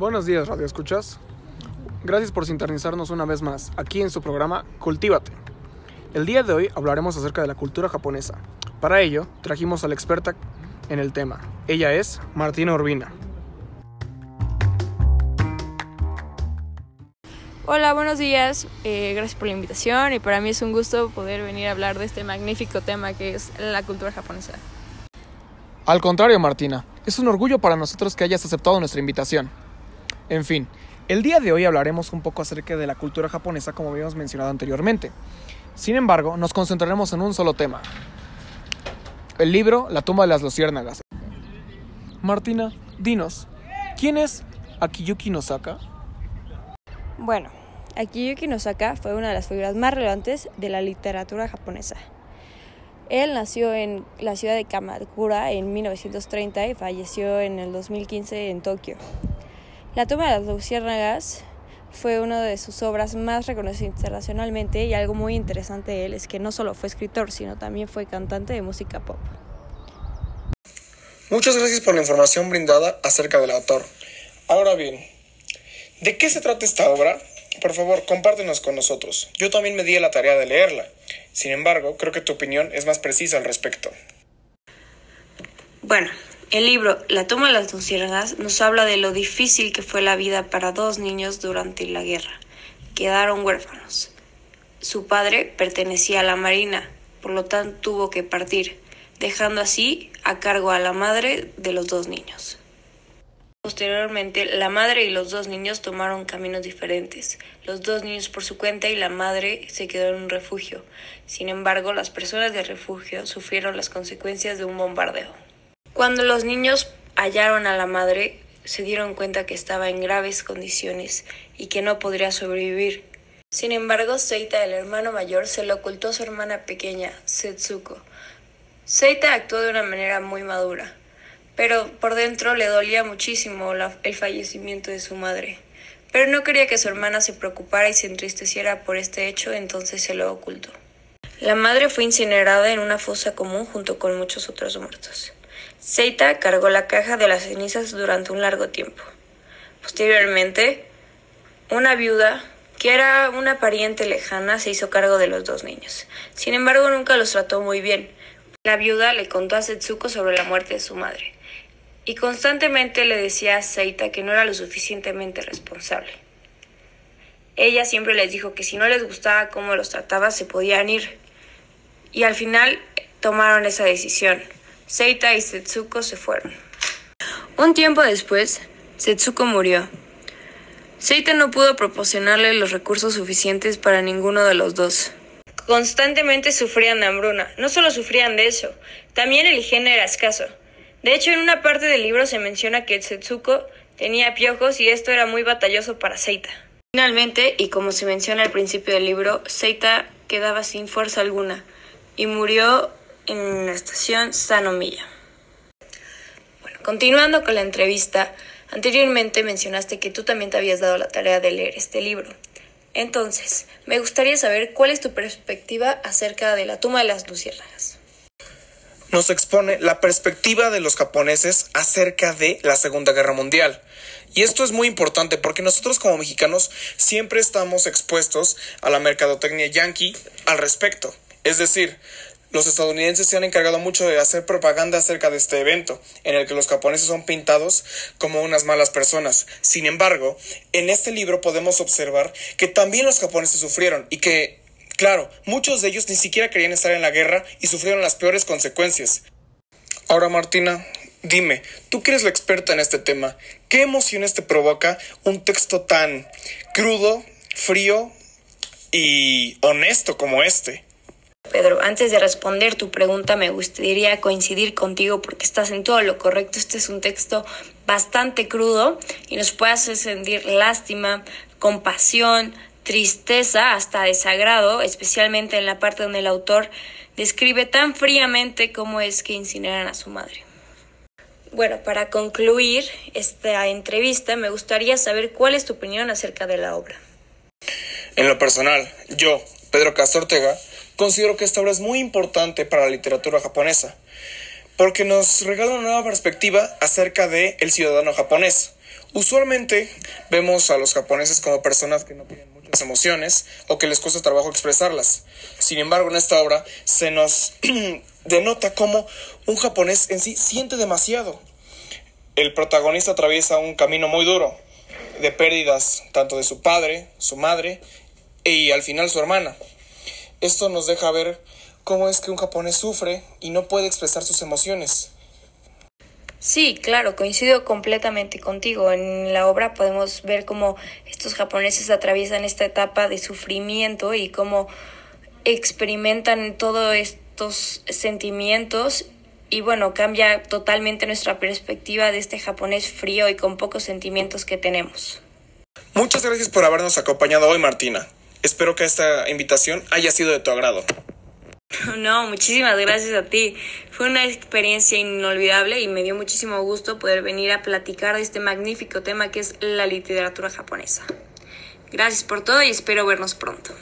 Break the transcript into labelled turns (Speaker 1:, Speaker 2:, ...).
Speaker 1: Buenos días, Radio Escuchas. Gracias por sintonizarnos una vez más aquí en su programa Cultívate. El día de hoy hablaremos acerca de la cultura japonesa. Para ello, trajimos a la experta en el tema. Ella es Martina Urbina.
Speaker 2: Hola, buenos días. Eh, gracias por la invitación y para mí es un gusto poder venir a hablar de este magnífico tema que es la cultura japonesa.
Speaker 1: Al contrario, Martina, es un orgullo para nosotros que hayas aceptado nuestra invitación. En fin, el día de hoy hablaremos un poco acerca de la cultura japonesa como habíamos mencionado anteriormente. Sin embargo, nos concentraremos en un solo tema. El libro La tumba de las luciérnagas. Martina, dinos, ¿quién es Akiyuki Nosaka?
Speaker 2: Bueno, Akiyuki Nosaka fue una de las figuras más relevantes de la literatura japonesa. Él nació en la ciudad de Kamakura en 1930 y falleció en el 2015 en Tokio. La tumba de las luciérnagas fue una de sus obras más reconocidas internacionalmente y algo muy interesante de él es que no solo fue escritor, sino también fue cantante de música pop.
Speaker 1: Muchas gracias por la información brindada acerca del autor. Ahora bien, ¿de qué se trata esta obra? Por favor, compártenos con nosotros. Yo también me di la tarea de leerla. Sin embargo, creo que tu opinión es más precisa al respecto.
Speaker 2: Bueno, el libro La toma de las luciérnagas nos habla de lo difícil que fue la vida para dos niños durante la guerra. Quedaron huérfanos. Su padre pertenecía a la marina, por lo tanto tuvo que partir, dejando así a cargo a la madre de los dos niños. Posteriormente, la madre y los dos niños tomaron caminos diferentes, los dos niños por su cuenta y la madre se quedó en un refugio. Sin embargo, las personas del refugio sufrieron las consecuencias de un bombardeo. Cuando los niños hallaron a la madre, se dieron cuenta que estaba en graves condiciones y que no podría sobrevivir. Sin embargo, Seita, el hermano mayor, se lo ocultó a su hermana pequeña, Setsuko. Seita actuó de una manera muy madura pero por dentro le dolía muchísimo el fallecimiento de su madre. Pero no quería que su hermana se preocupara y se entristeciera por este hecho, entonces se lo ocultó. La madre fue incinerada en una fosa común junto con muchos otros muertos. Seita cargó la caja de las cenizas durante un largo tiempo. Posteriormente, una viuda, que era una pariente lejana, se hizo cargo de los dos niños. Sin embargo, nunca los trató muy bien. La viuda le contó a Setsuko sobre la muerte de su madre y constantemente le decía a Seita que no era lo suficientemente responsable. Ella siempre les dijo que si no les gustaba cómo los trataba se podían ir. Y al final tomaron esa decisión. Seita y Setsuko se fueron. Un tiempo después, Setsuko murió. Seita no pudo proporcionarle los recursos suficientes para ninguno de los dos. Constantemente sufrían de hambruna. No solo sufrían de eso, también el higiene era escaso. De hecho, en una parte del libro se menciona que Setsuko tenía piojos y esto era muy batalloso para Seita. Finalmente, y como se menciona al principio del libro, Seita quedaba sin fuerza alguna y murió en la estación Sanomiya. Bueno, continuando con la entrevista, anteriormente mencionaste que tú también te habías dado la tarea de leer este libro. Entonces, me gustaría saber cuál es tu perspectiva acerca de la tumba de las luciérnagas
Speaker 1: nos expone la perspectiva de los japoneses acerca de la Segunda Guerra Mundial. Y esto es muy importante porque nosotros como mexicanos siempre estamos expuestos a la mercadotecnia yankee al respecto. Es decir, los estadounidenses se han encargado mucho de hacer propaganda acerca de este evento, en el que los japoneses son pintados como unas malas personas. Sin embargo, en este libro podemos observar que también los japoneses sufrieron y que Claro, muchos de ellos ni siquiera querían estar en la guerra y sufrieron las peores consecuencias. Ahora, Martina, dime, tú que eres la experta en este tema, ¿qué emociones te provoca un texto tan crudo, frío y honesto como este?
Speaker 2: Pedro, antes de responder tu pregunta me gustaría coincidir contigo porque estás en todo lo correcto. Este es un texto bastante crudo y nos puede hacer sentir lástima, compasión, tristeza hasta desagrado, especialmente en la parte donde el autor describe tan fríamente cómo es que incineran a su madre. Bueno, para concluir esta entrevista me gustaría saber cuál es tu opinión acerca de la obra.
Speaker 1: En lo personal, yo, Pedro Castro Ortega, considero que esta obra es muy importante para la literatura japonesa, porque nos regala una nueva perspectiva acerca de el ciudadano japonés, Usualmente vemos a los japoneses como personas que no tienen muchas emociones o que les cuesta trabajo expresarlas. Sin embargo, en esta obra se nos denota cómo un japonés en sí siente demasiado. El protagonista atraviesa un camino muy duro de pérdidas tanto de su padre, su madre y al final su hermana. Esto nos deja ver cómo es que un japonés sufre y no puede expresar sus emociones.
Speaker 2: Sí, claro, coincido completamente contigo. En la obra podemos ver cómo estos japoneses atraviesan esta etapa de sufrimiento y cómo experimentan todos estos sentimientos y bueno, cambia totalmente nuestra perspectiva de este japonés frío y con pocos sentimientos que tenemos.
Speaker 1: Muchas gracias por habernos acompañado hoy, Martina. Espero que esta invitación haya sido de tu agrado.
Speaker 2: No, muchísimas gracias a ti. Fue una experiencia inolvidable y me dio muchísimo gusto poder venir a platicar de este magnífico tema que es la literatura japonesa. Gracias por todo y espero vernos pronto.